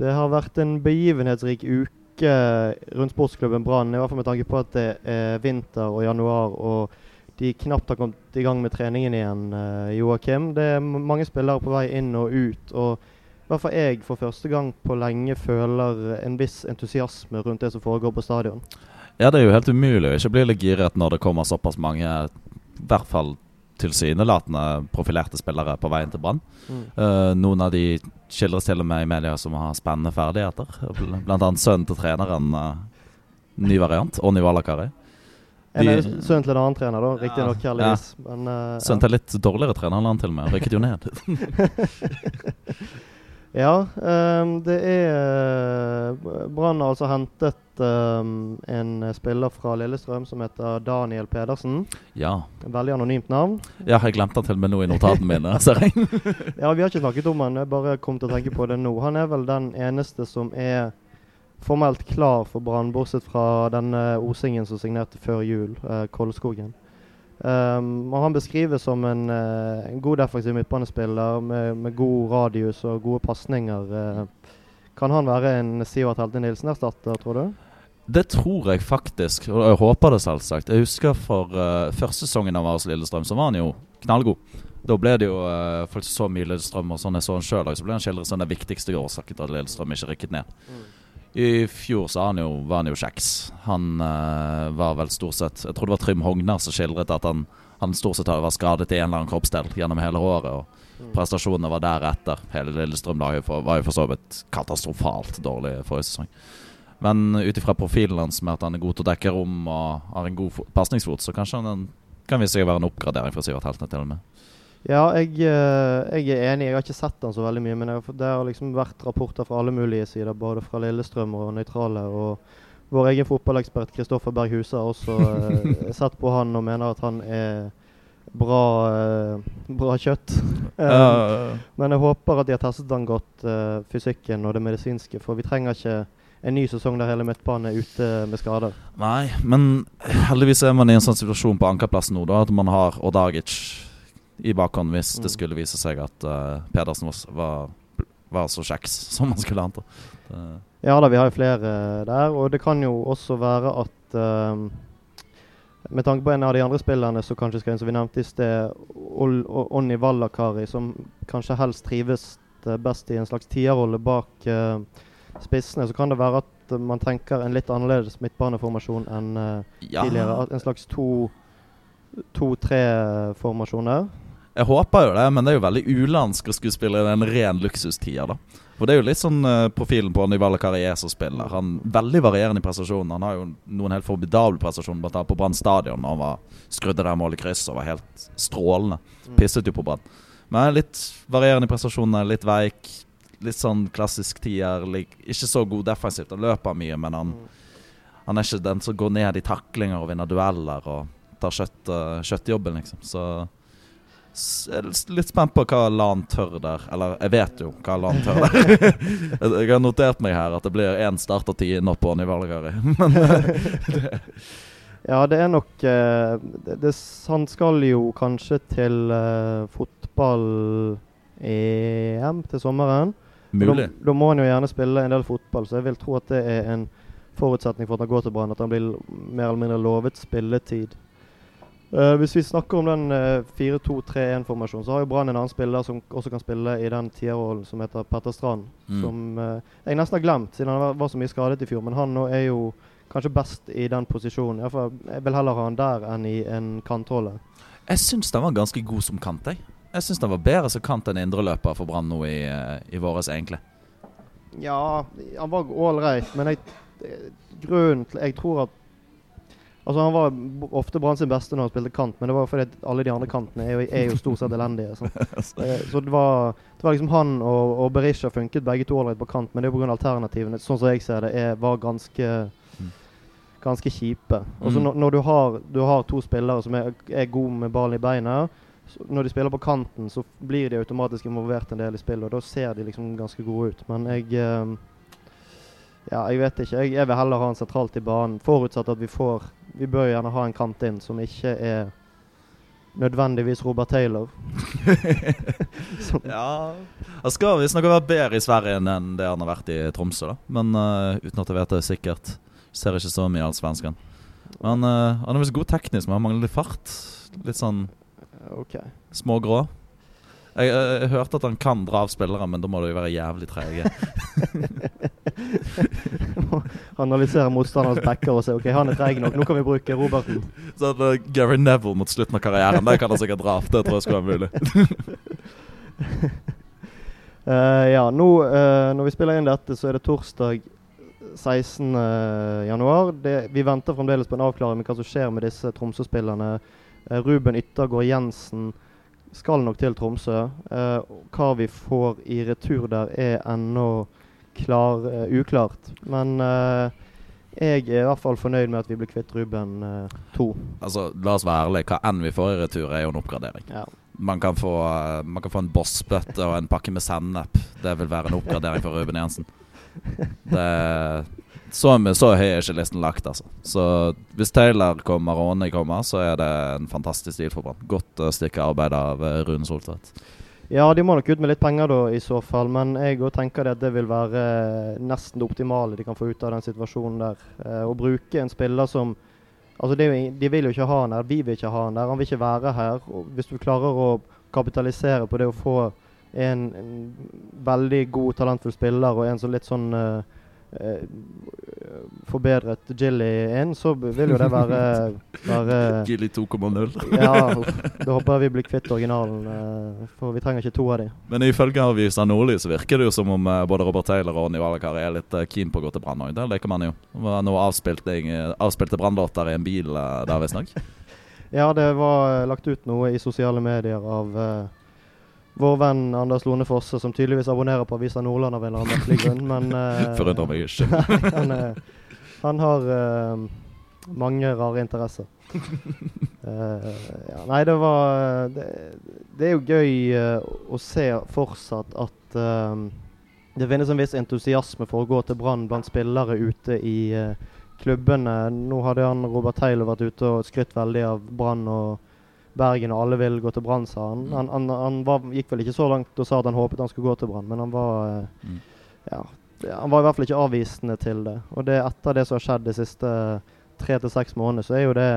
Det har vært en begivenhetsrik uke rundt sportsklubben Brann, i hvert fall med tanke på at det er vinter og januar og de knapt har kommet i gang med treningen igjen, uh, Joakim. Det er mange spillere på vei inn og ut. og i hvert fall jeg for første gang på lenge føler en viss entusiasme rundt det som foregår på stadion. Ja, det er jo helt umulig å ikke bli litt giret når det kommer såpass mange, i hvert fall tilsynelatende profilerte spillere på veien til Brann. Mm. Uh, noen av de skildres til og med i media som har spennende ferdigheter. Blant annet sønnen til treneren. Uh, ny variant. og Ånny Valakari. Eller sønnen til en annen trener, da. Riktignok, ja, heldigvis. Ja. Men, uh, sønnen til litt dårligere trener enn han til og med. Rykket jo ned. Ja, um, det er Brann har altså hentet um, en spiller fra Lillestrøm som heter Daniel Pedersen. Ja. Veldig anonymt navn. Ja, jeg glemte han til og med nå i notatene mine. ser jeg. ja, vi har ikke snakket om han, jeg bare kom til å tenke på det nå. Han er vel den eneste som er formelt klar for Brann, bortsett fra denne osingen som signerte før jul, uh, Kolskogen. Um, og Han beskrives som en, uh, en god defensiv midtbanespiller med, med, god radius og gode pasninger. Uh, kan han være en Sivert Helte Nilsen-erstatter, tror du? Det tror jeg faktisk, og jeg håper det selvsagt. Jeg husker for uh, første sesongen av Ars Lillestrøm, så var han jo knallgod. Da ble det jo uh, faktisk så mye Lillestrøm, og sånn jeg så han sjøl, så ble han skildret som den viktigste årsaken til at Lillestrøm ikke rykket ned. Mm. I fjor så han jo, var han jo kjeks. Han uh, var vel stort sett Jeg tror det var Trym Hogner som skildret at han, han stort sett var skadet i en eller annen kroppsdel gjennom hele året. Og mm. prestasjonene var deretter. Hele Lillestrøm var jo for så vidt katastrofalt dårlig forrige sesong. Men ut ifra profilen hans med at han er god til å dekke rom og har en god pasningsfot, så kanskje han kan vise seg å være en oppgradering for Sivert Heltene til og med. Ja, jeg, eh, jeg, er enig. Jeg har ikke sett den så veldig mye. Men jeg, det har liksom vært rapporter fra alle mulige sider, både fra Lillestrøm og nøytrale. Og vår egen fotballekspert Kristoffer Berg Huse har også uh, sett på han og mener at han er bra, uh, bra kjøtt. Um, men jeg håper at de har testet han godt, uh, fysikken og det medisinske. For vi trenger ikke en ny sesong der hele midtbanen er ute med skader. Nei, men heldigvis er man i en sånn situasjon på ankerplassen nå, da, at man har Ordagic i bakhånd hvis mm. det skulle vise seg at uh, Pedersen var, var, så kjeks som man skulle anta. Ja da, vi har jo flere der. Og det kan jo også være at uh, med tanke på en av de andre spillerne som kanskje skal inn, som vi nevnte i sted, Onni Vallakari, som kanskje helst trives best i en slags tierrolle bak uh, spissene, så kan det være at man tenker en litt annerledes midtbaneformasjon enn uh, ja. tidligere. En slags to-tre-formasjoner. Jeg håper jo det, men det er jo veldig ulandsk å skulle spille den ren luksustida, da For Det er jo litt sånn uh, profilen på Nivala Carrier som spiller. Han Veldig varierende i prestasjonen. Han har jo noen helt formidable prestasjoner, bl.a. på Brann stadion. Han var skrudde der målet i kryss og var helt strålende. Mm. Pisset jo på Brann. Men litt varierende i prestasjonene, litt veik. Litt sånn klassisk tier. Ikke så god defensivt. Han løper mye, men han, mm. han er ikke den som går ned i taklinger og vinner dueller og tar kjøtt, uh, kjøttjobben, liksom. Så litt spent på hva LAN tør der. Eller jeg vet jo hva LAN tør der. jeg har notert meg her at det blir én start og ti nå på. Men det. Ja, det er nok uh, det, det, Han skal jo kanskje til uh, fotball-EM til sommeren. Mulig. Da, må han jo gjerne spille en del fotball, så jeg vil tro at det er en forutsetning for at han går til Brann. At han blir mer eller mindre lovet spilletid. Uh, hvis vi snakker om den uh, 4-2-3-1-formasjonen, så har jo Brann en annen spiller som også kan spille i den tierrollen som heter Petter Strand. Mm. Som uh, jeg nesten har glemt, siden han var, var, så mye skadet i fjor. Men han nå er jo kanskje best i den posisjonen. Iallfall, jeg vil heller ha han der enn i en kantrolle. Jeg syns han var ganske god som kant. Jeg, jeg syns han var bedre som kant enn indreløper for Brann nå i, i våres, egentlig. Ja, han var ålreit, men jeg, grunnen til Jeg tror at Altså Han var ofte Brann sin beste når han spilte kant, men det var fordi alle de andre kantene er jo, er jo stort sett elendige. Så, eh, så det, var, det, var, liksom han og, og Berisha funket begge to ålreit på kant, men det er pga. alternativene, sånn som jeg ser det, er, var ganske ganske kjipe. Og så mm. når, når, du, har, du har to spillere som er, er gode med ballen i beina, når de spiller på kanten, så blir de automatisk involvert en del i spillet, og da ser de liksom ganske gode ut. Men jeg eh, Ja, jeg vet ikke. Jeg, jeg vil heller ha han sentralt i banen, forutsatt at vi får vi bør gjerne ha en kant inn som ikke er nødvendigvis Robert Taylor. Ja Han skal visstnok ha vært bedre i Sverige enn det han har vært i Tromsø, da. Men uh, uten at jeg vet det sikkert. Ser ikke så mye av svensken. Men uh, han er visst god teknisk, men han mangler litt fart. Litt sånn okay. smågrå. Jeg, jeg hørte at han kan dra av spillere, men da må de være jævlig trege. Analysere motstanderens backer og se ok, han er treig nok, nå kan vi bruke Roberten. Så hadde uh, Gary Neville mot slutten av karrieren, det kan han sikkert dra av. Det tror jeg skulle være mulig. uh, ja, nå uh, når vi spiller inn dette, så er det torsdag 16. januar. Vi venter fremdeles på en avklaring med hva som skjer med disse Tromsø-spillerne. Eh, Ruben Yttergård Jensen skal nok til Tromsø. Eh, hva vi får i retur der, er ennå klar, eh, uklart. Men eh, jeg er i hvert fall fornøyd med at vi blir kvitt Ruben eh, 2. Altså, La oss være ærlige. Hva enn vi får i retur, er jo en oppgradering. Ja. Man kan få, man kan få en bossbøtte og en pakke med sennep. Det vil være en oppgradering for Ruben Jensen. Det så, med, så høy er ikke listen lagt, altså. Så hvis Taylor kommer og Åne kommer, så er det en fantastisk stil for Brann. Godt uh, stykke arbeid av uh, Rune Soltvedt. Ja, de må nok ut med litt penger da, i så fall. Men jeg òg tenker det at det vil være eh, nesten det optimale de kan få ut av den situasjonen der. Eh, å bruke en spiller som Altså, jo, De vil jo ikke ha han der, vi vil ikke ha han der. Han vil ikke være her. Og hvis du klarer å kapitalisere på det å få en, en veldig god, talentfull spiller og en som litt sånn eh, forbedret Gilly inn, så vil jo det være, være Gilly 2,0. Ja, da håper jeg vi blir kvitt originalen, eh, for vi trenger ikke to av de. Men ifølge avisa Nordli så virker det jo som om eh, både Robert Taylor og Ronny Valakar er litt eh, keen på å gå til Brann òg. Der leker man jo. Det var noe avspilte, brannlåter i en bil eh, der, visstnok. Ja, det var eh, lagt ut noe i sosiale medier av eh, vår venn Anders Lone Fosse, som tydeligvis abonnerer på Avisa Nordland av en eller annen merkelig grunn, men uh, Forundrer meg ikke. Han, eh, han har uh, mange rare interesser. Uh, ja, nei, det var Det, det er jo gøy å se fortsatt at det finnes en viss entusiasme for å gå til Brann blant spillere ute i klubbene. Nå hadde han Robert Taylor vært ute og skrytt veldig av Brann og Bergen, og alle vil gå til Brann, sa han. Han, han, han var, gikk vel ikke så langt og sa at han håpet han skulle gå til Brann, men han var eh, Mm. ja, han var i hvert fall ikke avvisende til det. Og det etter det som har skjedd de siste tre til seks månedene, så er jo det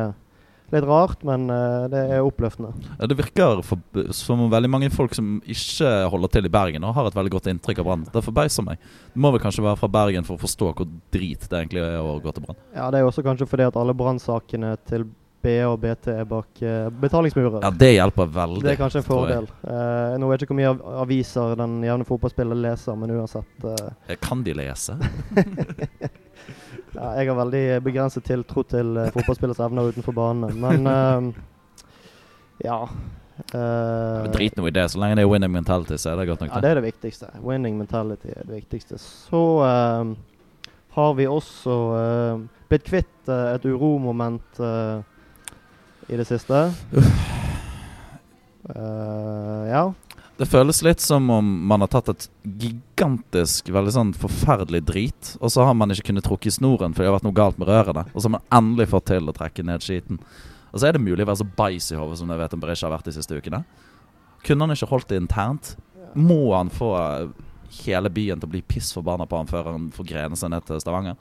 litt rart, men uh, det er oppløftende. Ja, Det virker for, som om veldig mange folk som ikke holder til i Bergen, og har et veldig godt inntrykk av Brann. Det forbauser meg. Det må vel kanskje være fra Bergen for å forstå hvor drit det egentlig er å gå til Brann. Ja, Det er også kanskje fordi at alle brannsakene til BA og BT er bak uh, betalingsmurer. Ja, det hjelper veldig. det er kanskje en fordel. Eh, nå vet jeg ikke hvor mye av aviser den jevne fotballspiller leser, men uansett eh, Eh, Kan de lese? ja, Jeg har veldig begrenset tiltro til uh, fotballspillers evner utenfor banen, men eh, ja. eh, Drit nå i det. Så lenge det er winning mentality, så er det godt nok. Ja, det. er det viktigste. Winning mentality er det viktigste. Så har vi også blitt kvitt eh, et uromoment eh, i det siste. Uh, ja. Det føles litt som om man har tatt et gigantisk, veldig sånn forferdelig drit, og så har man ikke kunnet trukke i snoren fordi det har vært noe galt med rørene, og så har man endelig fått til å trekke ned skiten. Og så er det mulig å være så bais i hodet som jeg vet om Berisha har vært de siste ukene. Kunne han ikke holdt det internt? Må han få hele byen til å bli piss forbanna på han før han får grene seg ned til Stavanger?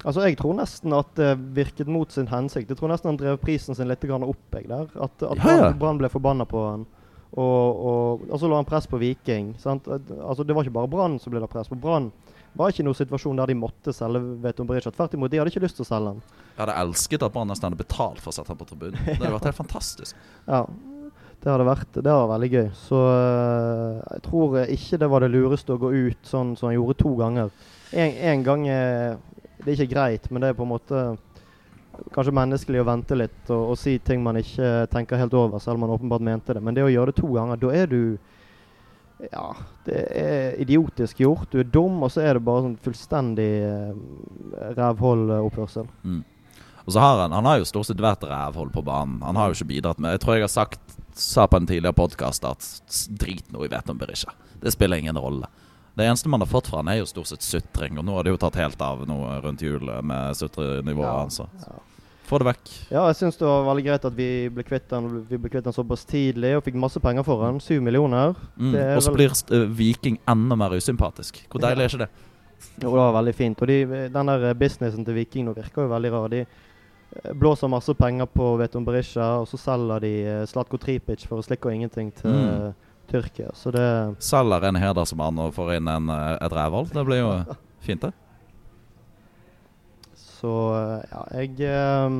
Altså, jeg tror nesten at det virket mot sin hensikt. Jeg tror nesten han drev prisen sin litt opp, jeg der. At, at Ja, ja. Brann ble forbanna på han. Og, og, og så la han press på Viking. Sant? Altså, det var ikke bare Brann som ble det press på. Brann var ikke noen situasjon der de måtte selge Veton Berisha. Tvert imot, de hadde ikke lyst til å selge han. Jeg hadde elsket at Brann nesten hadde betalt for å sette han på tribunen. Det hadde vært helt fantastisk. Ja, det hadde vært det hadde vært veldig gøy. Så øh, jeg tror ikke det var det lureste å gå ut sånn som han gjorde to ganger. En, en gang er det er ikke greit, men det er på en måte kanskje menneskelig å vente litt og, og si ting man ikke tenker helt over, selv om man åpenbart mente det. Men det å gjøre det to ganger, da er du Ja, det er idiotisk gjort. Du er dum, og så er det bare sånn fullstendig uh, rævholdoppførsel. Mm. Og så har han Han har jo stort sett vært rævhold på banen. Han har jo ikke bidratt med Jeg tror jeg har sagt sa på en tidligere podkast at drit nå i vet om Berisha. Det spiller ingen rolle. Det eneste man har fått fra han er jo stort sett sutring, og nå har det jo tatt helt av nå rundt jul med sutrenivået Ja, hans. så. ja. Få det vekk. Ja, jeg syns det var veldig greit at vi ble kvitt han, Vi ble kvitt den såpass tidlig og fikk masse penger for han. Syv millioner. Mm. Det Og så blir uh, Viking enda mer usympatisk. Hvor deilig er ikke det? Jo, det var veldig fint. Og de, den der businessen til Viking nå virker jo veldig rar. De eh, blåser masse penger på Veton Berisha, og så selger de uh, Slatko Tripic for å slikke og ingenting til Mm. Eh, Tyrkia. Så det Selger en hedersmann og får inn en, uh, et rævhold. Det blir jo fint, det. Så eh, ja, jeg eh,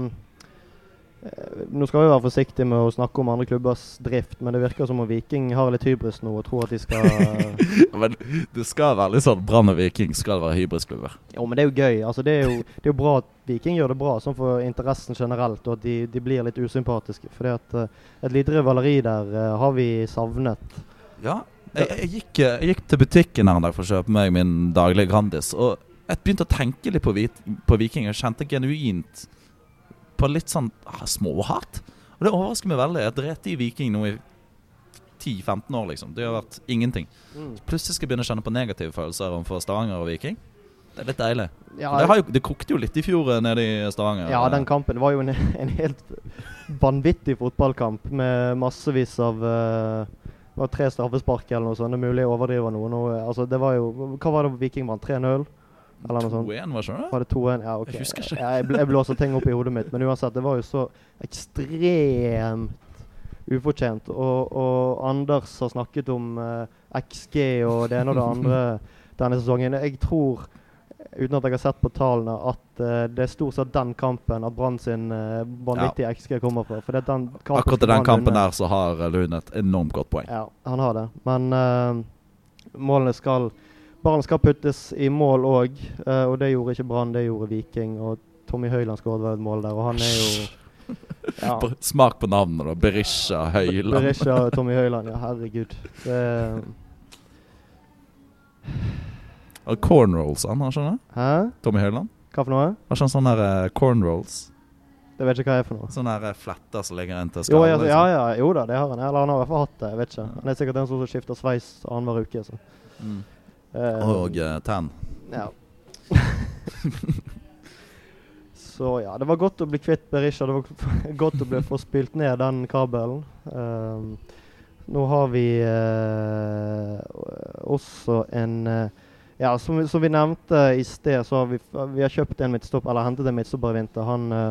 Nå skal vi være forsiktige med å snakke om andre klubbers drift, men det virker som om Viking har litt hybris nå og tror at de skal Men det skal være litt sånn Brann og Viking skal være hybrisklubber. Jo, men det er jo gøy. Altså, det, er jo, det er jo bra at Viking gjør det bra, sånn for interessen generelt, og at de, de blir litt usympatiske. At eh, et lite rivaleri der uh, har vi savnet. Ja. Jeg, jeg, gikk, eh, jeg gikk til butikken her en dag for å kjøpe meg min daglige Grandis. Og jeg begynte å tenke litt på, vit, på Viking. Jeg kjente genuint på litt sånn ah, småhat. Og det overrasker meg veldig. Jeg drepte i Viking nå i 10-15 år, liksom. Det har vært ingenting. Plutselig skal jeg begynne å kjenne på negative følelser overfor Stavanger og Viking. Det er litt deilig. Ja, det, har jo, det kokte jo litt i fjor eh, nede i Stavanger. ja, den kampen var jo en, en helt vanvittig fotballkamp med massevis av uh, det var tre straffespark eller noe sånt. Det er mulig jeg overdriver noe. nå. altså, det var jo, hva var det Viking vant? 3-0? Eller noe sånt? 2-1, var skjønner det? Var det 2-1? Ja, ok. Jeg husker ikke. Jeg, bl jeg blåser ting opp i hodet mitt, men uansett, det var jo så ekstremt ufortjent. Og, og Anders har snakket om uh, XG og det ene og det andre denne sesongen. Jeg tror, uten at jeg har sett på tallene, at uh, det er stort sett den kampen at Brann sin uh, vanvittige XG kommer fra. For det er den kampen Akkurat i den kampen der så har eh, Lund et enormt godt poeng. Ja, han har det. Men eh, målene skal Ballen skal puttes i mål òg, og det gjorde ikke Brann, det gjorde Viking. Og Tommy Høiland skåret vel et mål der, og han er jo ja, Smak på navnet, da. Berisha Høyland. Berisha og Tommy Høiland, ja herregud. Det, Og cornrolls, han har ikke det? hæ? Tommy Høyland? Hva for noe? Har ikke han sånne der, eh, cornrolls? Det vet ikke hva jeg er for noe. Sånne der, eh, fletter som ligger inntil Jo, skallen? liksom. ja, ja, jo da, det har han. Eller han har i hvert fall hatt det. Jeg vet ikke. Han er sikkert en sånn som skifter sveis annenhver uke. Så. Mm. Eh, Og uh, tan. Ja. Så ja, det var godt å bli kvitt Berisha. Det var godt å bli få spilt ned den kabelen. Ehm, nå har vi uh, også en uh, Ja, som, som vi nevnte i sted, så har vi, vi har kjøpt en midtstopp, eller hentet en midtstopper i vinter. Han eh,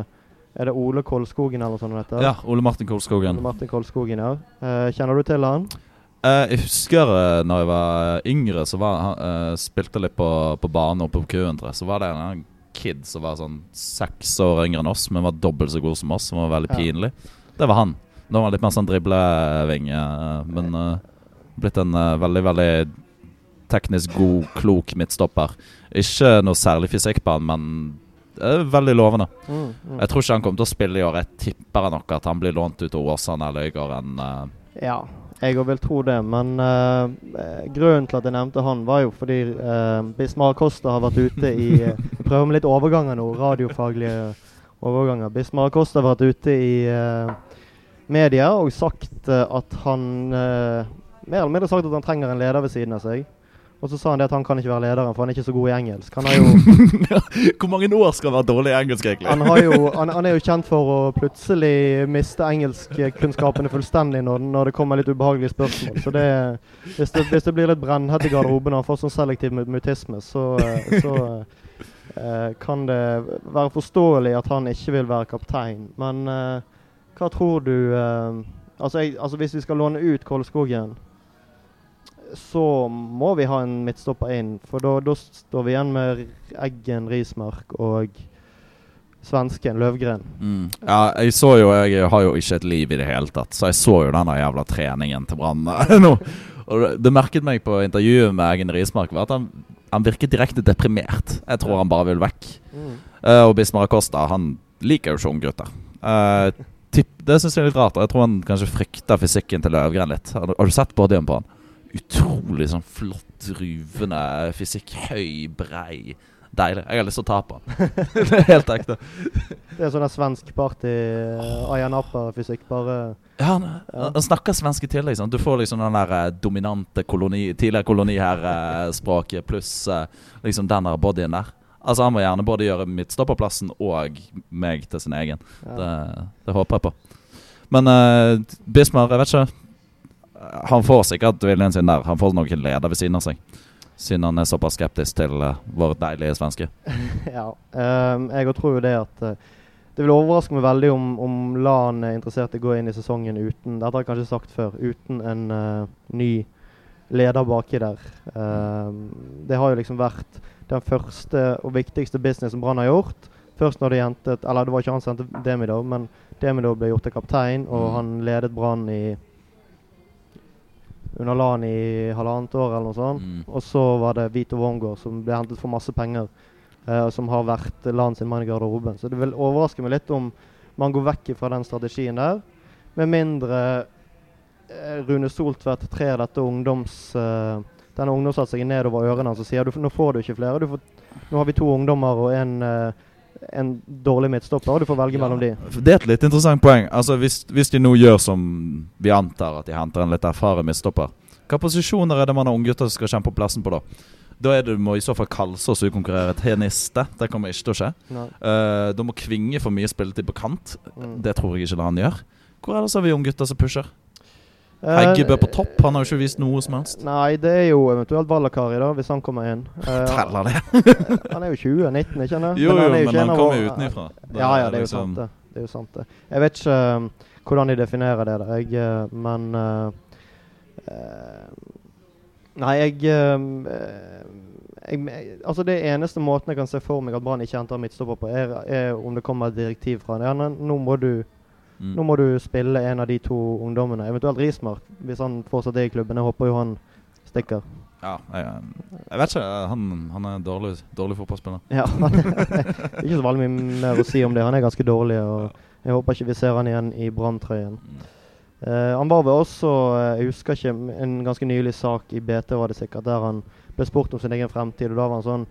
Er det Ole Kolskogen eller noe sånt? Ja, Ole Martin Kolskogen. Ole Martin Kolskogen, ja. Uh, kjenner du til han? Eh, jeg husker uh, når jeg var yngre, så var eh, spilte litt på, på bane oppe på Kuentre. Så var det en kid som var sånn seks år yngre enn oss, men var dobbelt så god som oss. Som var veldig pinlig. Det var han. Da var han litt mer sånn driblevinge, eh, men eh, blitt en eh, veldig, veldig teknisk god, klok midtstopper. Ikke noe særlig fysikk på han, men eh, veldig lovende. Mm, mm. Jeg tror ikke han kommer til å spille i år. Jeg tipper nok at han blir lånt ut til Åsane eller Øygarden. Uh, Ja, jeg òg vil tro det. Men eh, eh, grunnen til at jeg nevnte han, var jo fordi uh, Bismar Costa har vært ute i uh, Prøver med litt overganger nå. Radiofaglige overganger. Bismar Costa har vært ute i uh, media og sagt eh, at han eh, Mer eller mindre sagt at han trenger en leder ved siden av seg. Og så sa han det at han kan ikke være lederen, for han er ikke så god i engelsk. Han, har jo, Hvor mange år skal han være dårlig i engelsk, egentlig? han, har jo, han, han er jo kjent for å plutselig miste engelskkunnskapene fullstendig når, når det kommer litt ubehagelige spørsmål. Så det, hvis, det, hvis det blir litt brennhett i garderoben og han får sånn selektiv mutisme, så, så uh, kan det være forståelig at han ikke vil være kaptein. Men uh, hva tror du uh, altså, jeg, altså Hvis vi skal låne ut Kolskogen, så må vi ha en midtstopper inn. For da står vi igjen med Eggen, Rismark og svensken Løvgren. Mm. Ja, jeg så jo Jeg har jo ikke et liv i det hele tatt, så jeg så jo denne jævla treningen til Brann nå. Og det- merket meg på intervjuet med Eggen Rismark, var at han, han virket direkte deprimert. Jeg tror han bare vil vekk. Eh, og Bismar Acosta han liker jo ikke unggutter. Uh, det syns jeg er litt rart. og Jeg tror han kanskje frykter fysikken til Løvgren litt. Har, du- har du sett bodyen på han? Utrolig sånn flott, ruvende fysikk. Høy, brei. Deilig. Jeg har lyst til å ta på han. det er helt ekte. Det er sånn der svensk party, uh, Aya Napa-fysikk. Bare Ja, han, han snakker svensk i tillegg. Sant? Du får liksom den der eh, dominante koloni, tidligere koloniherrespråket pluss eh, liksom den der bodyen der. Altså Han må gjerne både gjøre midtstopperplassen og meg til sin egen. Ja. Det, det håper jeg på. Men uh, Bismar, jeg vet ikke. Han får sikkert viljen sin der. Han får nok en leder ved siden av seg. Siden han er såpass skeptisk til uh, vår deilige svenske. ja. Um, jeg tror jo det at uh, Det vil overraske meg veldig om, om LAN er interessert i å gå inn i sesongen uten Dette har jeg kanskje sagt før. Uten en uh, ny leder baki der. Um, det har jo liksom vært den første og viktigste businessen Brann har gjort. Først når de hentet Eller det var ikke han som hentet Demidov, men Demidov ble gjort til kaptein, og Mm. han ledet Brann i under LAN i halvannet år eller noe sånt. Mm. Og så var det Vito Wormgård som ble hentet for masse penger. uh, som har vært LAN sin mann i garderoben. Så det vil overraske meg litt om man går vekk fra den strategien der. Med mindre eh, Rune Soltvedt trer dette ungdoms... Uh, denne ungdomssatsingen nedover ørene hans og sier du, nå får du ikke flere. Du får, nå har vi to ungdommer og en, eh, en dårlig midtstopper, og du får velge Ja. mellom de. Det er et litt interessant poeng. Altså hvis, hvis de nå gjør som vi antar, at de henter en litt erfaren midtstopper, hva posisjoner er det man har unggutter som skal kjempe på plassen på da? Da er det, må i så fall Kalsås utkonkurrere Teniste. Det kommer ikke til å skje. Uh, da må Kvinge få mye spilletid på kant. Mm. Det tror jeg ikke han gjør. Hvor ellers har vi unggutter som pusher? Eh, Heggebø på topp. Han har jo ikke vist noe som helst. Nei, det er jo eventuelt Valakari, da, hvis han kommer inn. Eh, Teller det? han er jo 20, 19, ikke sant? Jo, jo, men han, han kommer jo utenfra. Ja, ja, det er jo sant, det. Det er jo sant, det. Jeg vet ikke um, hvordan de definerer det, da. jeg, eh, men uh, Nei, jeg, um, jeg, Altså, det eneste måten jeg kan se for meg at Brann ikke henter midtstopper på, er, er om det kommer et direktiv fra ja, nå- Nå må du Mm. nå må du spille en av de to ungdommene. Eventuelt Rismark, hvis han fortsatt er i klubben. Jeg håper jo han stikker. Ja, jeg, jeg vet ikke. Han, han er dårlig, dårlig fotballspiller. Ja, Ikke så veldig mye mer å si om det. Han er ganske dårlig, og jeg håper ikke vi ser han igjen i Brann-trøyen. Mm. Eh, han var vel også, eh, jeg husker ikke, en ganske nylig sak i BT var det sikkert, der han ble spurt om sin egen fremtid. og Da var han sånn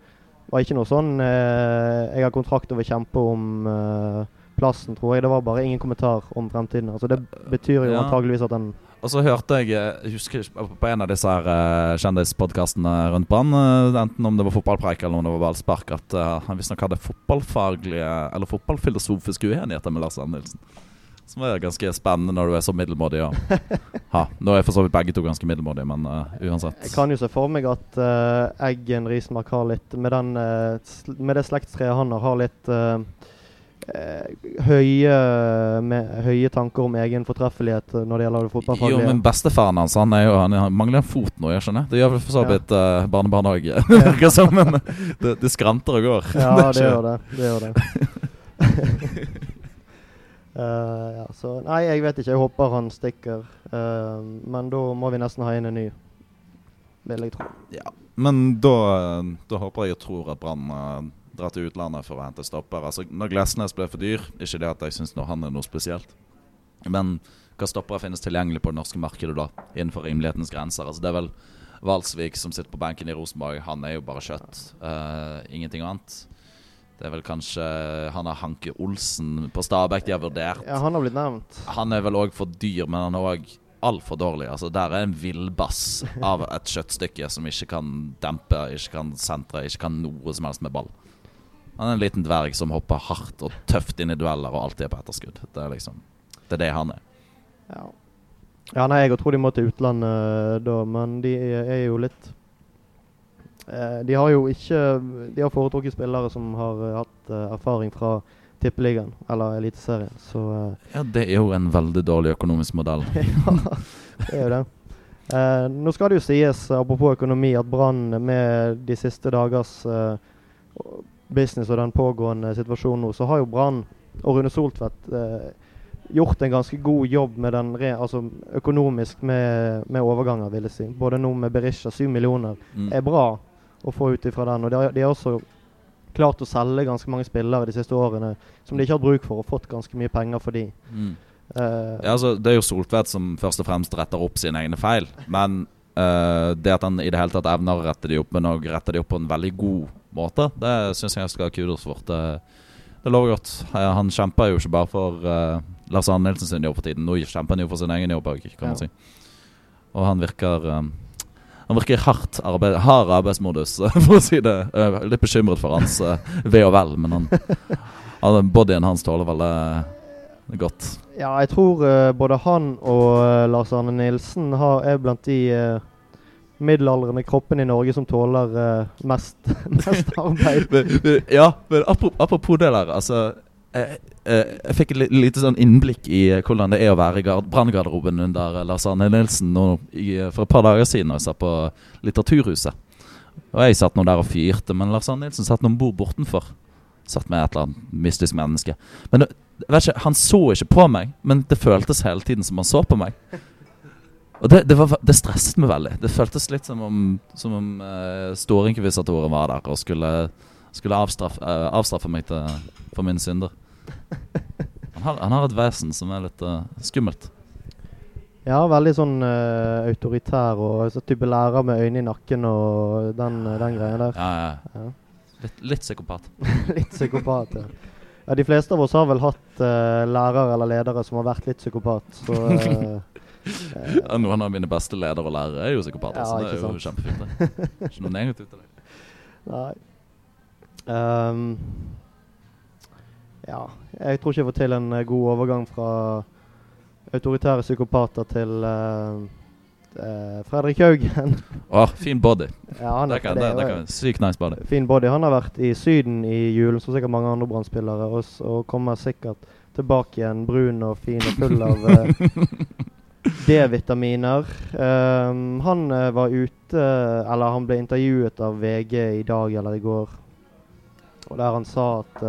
var ikke noe sånn eh, 'Jeg har kontrakt og vil kjempe om eh, plassen', tror jeg. Det var bare ingen kommentar om fremtiden. Altså Det betyr jo Ja. antageligvis at den Og så hørte jeg Jeg husker på en av disse her uh, kjendispodkastene rundt Brann, eh, enten om det var fotballpreik eller om det var ballspark, at eh, han visstnok hadde fotballfaglige eller fotballfilosofiske uenigheter med Lars Nilsen. Som er ganske spennende når du er så middelmådig. Ja. Ha, nå er for så vidt begge to ganske middelmådige, men uh, uansett. Jeg kan jo se for meg at uh, Eggen Rismark har litt Med, den, uh, med det slektstreet han har, har litt eh, eh, høye, med, høye tanker om egen fortreffelighet når det gjelder det Jo, men bestefaren hans Han, jo, han, han mangler en fot nå, jeg skjønner. Det gjør vel for så Ja. uh, barnebarn òg, virker som. Men det, det skranter og går. Ja, det, det gjør det. Det gjør det. uh, ja, så Nei, jeg vet ikke. Jeg håper han stikker. Uh, men da må vi nesten ha inn en ny, vil jeg tro. Ja, men da, da håper jeg og tror at Brann eh, drar til utlandet for å hente stopper. Altså, når Glesnes ble for dyr, ikke det at jeg syns han er noe spesielt, men hva stoppere finnes tilgjengelig på det norske markedet da, innenfor rimelighetens grenser? Altså, det er vel Valsvik som sitter på benken i Rosenborg, han er jo bare kjøtt. Uh, ingenting annet. Det er vel kanskje Han har Hanke Olsen på Stabæk de har vurdert. Ja, han har blitt nevnt. Han er vel òg for dyr, men han er òg altfor dårlig. Altså, der er en villbass av et kjøttstykke som ikke kan dempe, ikke kan sentre, ikke kan noe som helst med ball. Han er en liten dverg som hopper hardt og tøft inn i dueller og alltid er på etterskudd. Det er liksom Det er det han er. Ja. ja, nei, jeg tror de må til utlandet da, men de er jo litt eh, De har jo ikke De har foretrukket spillere som har eh, hatt eh, erfaring fra Tippeligaen eller Eliteserien, så uh, Ja, det er jo en veldig dårlig økonomisk modell. ja, det er jo det. Uh, nå skal det jo sies, apropos økonomi, at Brann med de siste dagers eh, business og den pågående situasjonen nå, så har jo Brann og Rune Soltvedt eh, gjort en ganske god jobb med den re, altså økonomisk med, med overganger, vil jeg si. Både nå med Berisha, 7 millioner, Mm. er bra å få ut ifra den. Og de har, de har også klart å selge ganske mange spillere de siste årene som de ikke har bruk for, og fått ganske mye penger for de. Mm. Uh, Ja, altså, det er jo Soltvedt som først og fremst retter opp sine egne feil. Men uh, det at han i det hele tatt evner å rette de opp, men òg retter de opp på en veldig god måte, det syns jeg skal ha kudos for. Det, det lover godt. Eh, Han kjemper jo ikke bare for uh, Lars Arne Nilsen sin jobb for tiden. Nå kjemper han jo for sin egen jobb òg, kan Ja. man si. Og han virker um, Han virker hardt arbeid, hard arbeidsmodus, for å si det. Jeg er litt bekymret for hans uh, ve og vel, men han, han, bodyen hans tåler vel det godt. Ja, jeg tror uh, både han og Lars Arne Nilsen har, er blant de middelaldrende kroppen i Norge som tåler mest, mest arbeid. men, ja, men apropos, det der, altså jeg, jeg, fikk et lite sånn innblikk i hvordan det er å være i branngarderoben under Lars Arne Nilsen nå, i, for et par dager siden da jeg satt på Litteraturhuset. Og jeg satt nå der og fyrte, men Lars Arne Nilsen satt noen bord bortenfor. Satt med et eller annet mystisk menneske. Men ikke, Han så ikke på meg, men det føltes hele tiden som han så på meg. Og det, det, var, det stresset meg veldig. Det føltes litt som om, som om uh, storinkvisatoren var der og skulle, skulle avstraffe, uh, avstraffe meg til, for min synder. Han har, han har, et vesen som er litt uh, skummelt. Ja, veldig sånn uh, autoritær og så type lærer med øyne i nakken og den, den greia der. Ja, ja. ja. Litt, litt psykopat. litt psykopat, ja. ja. De fleste av oss har vel hatt lærere eller ledere som har vært litt psykopat. Så Noen av mine beste ledere og lærere er jo psykopater, ja, så det er jo kjempefint. Ikke noe negativt til det. Nei. Um, ja, jeg tror ikke jeg får til en eh, god overgang fra autoritære psykopater til uh, uh, Fredrik Haugen. Åh, oh, fin body. Ja, han det, kan, det, det Sykt nice body. Fin body. Han har vært i Syden i julen, som sikkert mange andre brann og, og, kommer sikkert tilbake igjen brun og fin og full av uh, D-vitaminer. Um, han var ute Eller han ble intervjuet av VG i dag eller i går, og der han sa at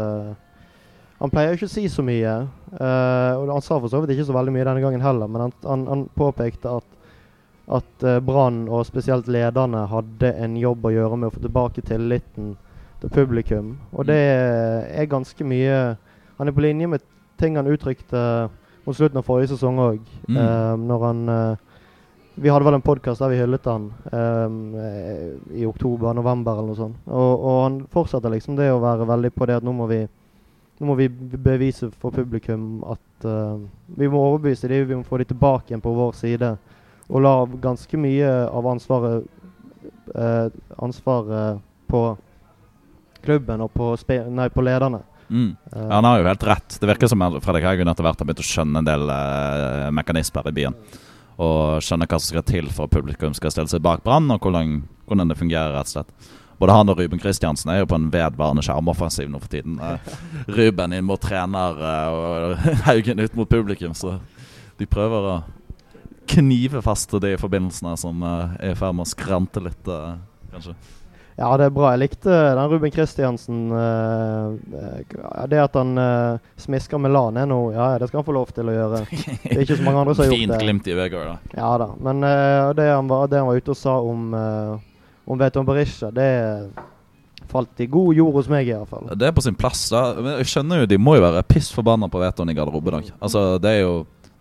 han pleier jo ikke å si så mye. Uh, og Han sa for så vidt ikke så veldig mye denne gangen heller, men han, han, han påpekte at, at uh, Brann, og spesielt lederne, hadde en jobb å gjøre med å få tilbake tilliten til publikum. Og det er ganske mye Han er på linje med ting han uttrykte mot slutten av forrige sesong òg, mm. uh, når han vi hadde vel en podkast der vi hyllet han um, i oktober-november eller noe sånt. Og, og, han fortsetter liksom det å være veldig på det at nå må vi nå må vi bevise for publikum at uh, vi må overbevise dem, vi må få dem tilbake igjen på vår side. Og la ganske mye av ansvaret, uh, ansvaret på klubben og på, nei, på lederne. Mm. Uh, han har jo helt rett. Det virker som Fredrik Haugen etter hvert har begynt å skjønne en del eh, mekanismer i byen. Og skjønne hva som skal til for at publikum skal stille seg bak Brann, og hvordan, hvordan det fungerer. rett og slett både han og Ruben Kristiansen er jo på en vedvarende skjermoffensiv nå for tiden. Eh, Ruben inn mot trener eh, og Haugen ut mot publikum, så de prøver å knive fast de forbindelsene som eh, er i ferd med å skrante litt, kanskje. Ja, det er bra. Jeg likte den Ruben Kristiansen. Uh, det at han uh, smisker med LAN er noe Ja, det skal han få lov til å gjøre. Det er ikke så mange andre som har gjort det. Fint glimt i Vegard, da. Ja da. Men uh, det, han var, det, han var, ute og sa om om Veton Berisha, det falt i god jord hos meg, i hvert fall. Det er på sin plass. da Men jeg skjønner jo, De må jo være piss forbanna på Veton i garderoben. Altså, det er jo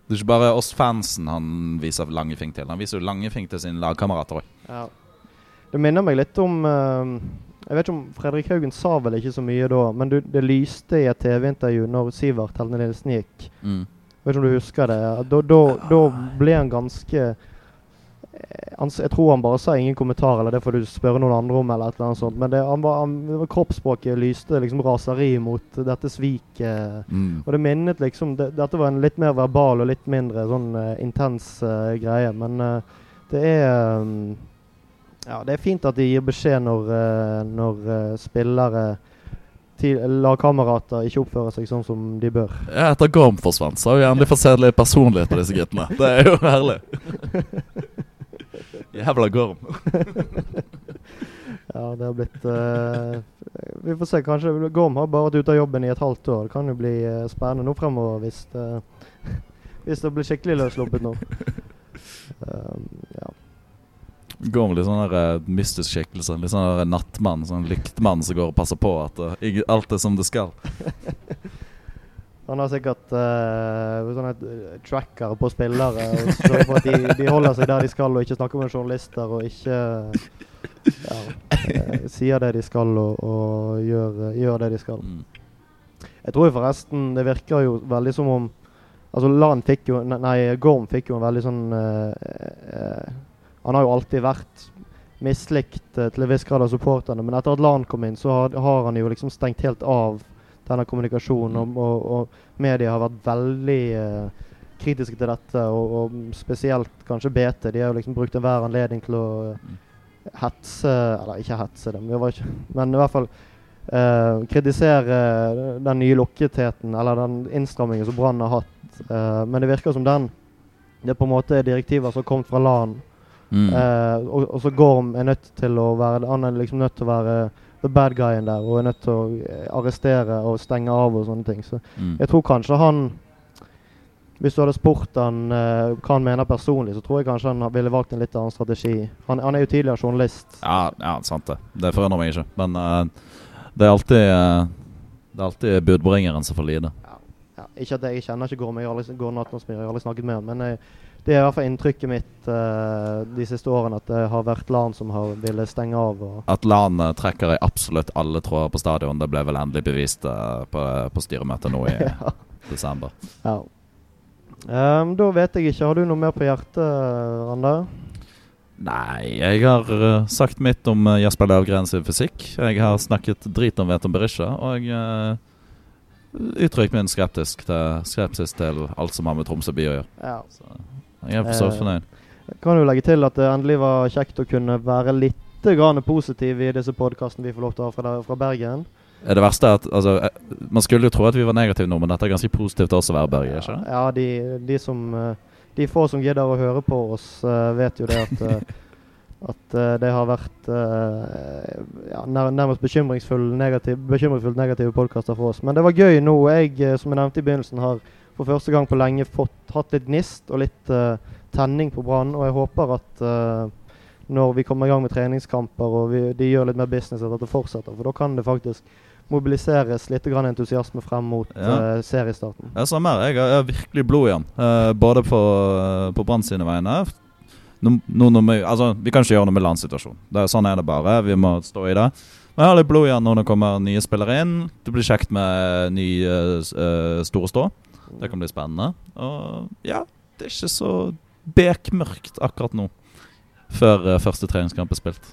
Det er ikke bare oss fansen han viser langefing til. Han viser jo langefing til sine lagkamerater òg. Ja. Det minner meg litt om uh, Jeg vet ikke om Fredrik Haugen sa vel ikke så mye da, men du, det lyste i et TV-intervju når Sivert Helne Nilsen gikk. Mm. Vet ikke om du husker det? Da, da, da ble han ganske han, jeg tror han bare sa ingen kommentar, eller det får du spørre noen andre om. eller et eller annet sånt, Men det, han var, han, kroppsspråket lyste liksom raseri mot dette sviket. Mm. Og det minnet liksom det, Dette var en litt mer verbal og litt mindre sånn uh, intens uh, greie. Men uh, det er um, Ja, det er fint at de gir beskjed når, når spillere lagkamerater ikke oppfører seg sånn som de bør. Ja, Etter Gorm forsvant, så har vi endelig fått se litt personlighet på disse guttene. Det er jo herlig. Jævla gorm. ja, det har blitt uh, Vi får se. Kanskje Gorm har bare vært ute av jobben i et halvt år. Det kan jo bli uh, spennende nå fremover hvis det, hvis det blir skikkelig løssluppet nå. Um, ja. med litt sånn der, uh, mystisk skikkelse. Litt sånn nattmann. Sånn lyktmann som går og passer på at alt er som det skal. Han har sikkert uh, sånne eh, tracker på spillere sørger for at de, de, holder seg der de skal, og ikke snakker med journalister og ikke ja, uh, sier det de skal og, og gjør, gjør, det de skal. Mm. Jeg tror forresten det virker jo veldig som om Altså Lan fikk jo Nei, Gorm fikk jo en veldig sånn uh, Han har jo alltid vært mislikt eh, til en viss grad av supporterne. Men etter at Lan kom inn, så har, har han jo liksom stengt helt av denne kommunikasjonen. Og, og, og media har vært veldig eh, kritiske til dette, og, og spesielt kanskje BT. De har jo liksom brukt enhver anledning til å eh, hetse Eller ikke hetse dem, ikke, men i hvert fall eh, kritisere den nye lukketheten, eller den innstrammingen som Brann har hatt. Eh, men det virker som den det på en måte er direktiver som har kommet fra LAN. Mm. Eh, og, og så Gorm er nødt til å være Han er liksom nødt til å være the bad guyen der og er nødt til å eh, arrestere og stenge av og sånne ting. Så Mm. jeg tror kanskje han Hvis du hadde spurt han eh, hva han mener personlig, så tror jeg kanskje han ville valgt en litt annen strategi. Han, han er jo tidligere journalist. Ja, ja, sant det. Det forundrer meg ikke. Men uh, det er alltid uh, Det er alltid budbringeren som får lide. Ja, ikke at jeg, jeg kjenner ikke Gorm, jeg har aldri, Gorm jeg har aldri snakket med han. Men jeg, det er i hvert fall inntrykket mitt uh, de siste årene at det har vært LAN som har ville stenge av. Og At LAN eh, trekker i absolutt alle tråder på stadion, det ble vel endelig bevist uh, på, på styremøtet nå i ja. desember. ja. Um, da vet jeg ikke. Har du noe mer på hjertet, Randa? Nei, jeg har uh, sagt mitt om uh, Jesper Løvgren sin fysikk. Jeg har snakket drit om Veton Berisha, og uh, uttrykt min skeptisk til, skepsis til alt som har med Tromsø by å gjøre. Ja. Så jeg er for så vidt fornøyd. Kan jo legge til at det endelig var kjekt å kunne være litt grann positiv i disse podkastene vi får lov til å ha fra, fra Bergen. Er det verste at altså, eh, Man skulle jo tro at vi var negative nå, men dette er ganske positivt også å være Bergen, ikke? Ja, de, de som eh, De få som gidder å høre på oss, eh, vet jo det at At det har vært ja, nær, nærmest bekymringsfullt negativ, bekymringsfullt negative podkaster for oss. Men det var gøy nå. Jeg, som jeg nevnte i begynnelsen, har for første gang på lenge fått, hatt litt gnist og litt uh, tenning på Brann. Og jeg håper at uh, når vi kommer i gang med treningskamper og vi, de gjør litt mer business, at det fortsetter. For da kan det faktisk mobiliseres litt grann entusiasme frem mot Ja. uh, seriestarten. Jeg mer. Jeg har, jeg har virkelig blod igjen. både på, på Brann sine vegne. No, no, no, vi, altså, vi kan ikke gjøre noe med landssituasjonen. Sånn er det bare. Vi må stå i det. Men jeg har litt blod igjen når det kommer nye spillere inn. Det blir kjekt med ny uh, s- eh, Store Stå. Det kan bli spennende. Og ja, det er ikke så bekmørkt akkurat nå. Før eh, første treningskamp er spilt.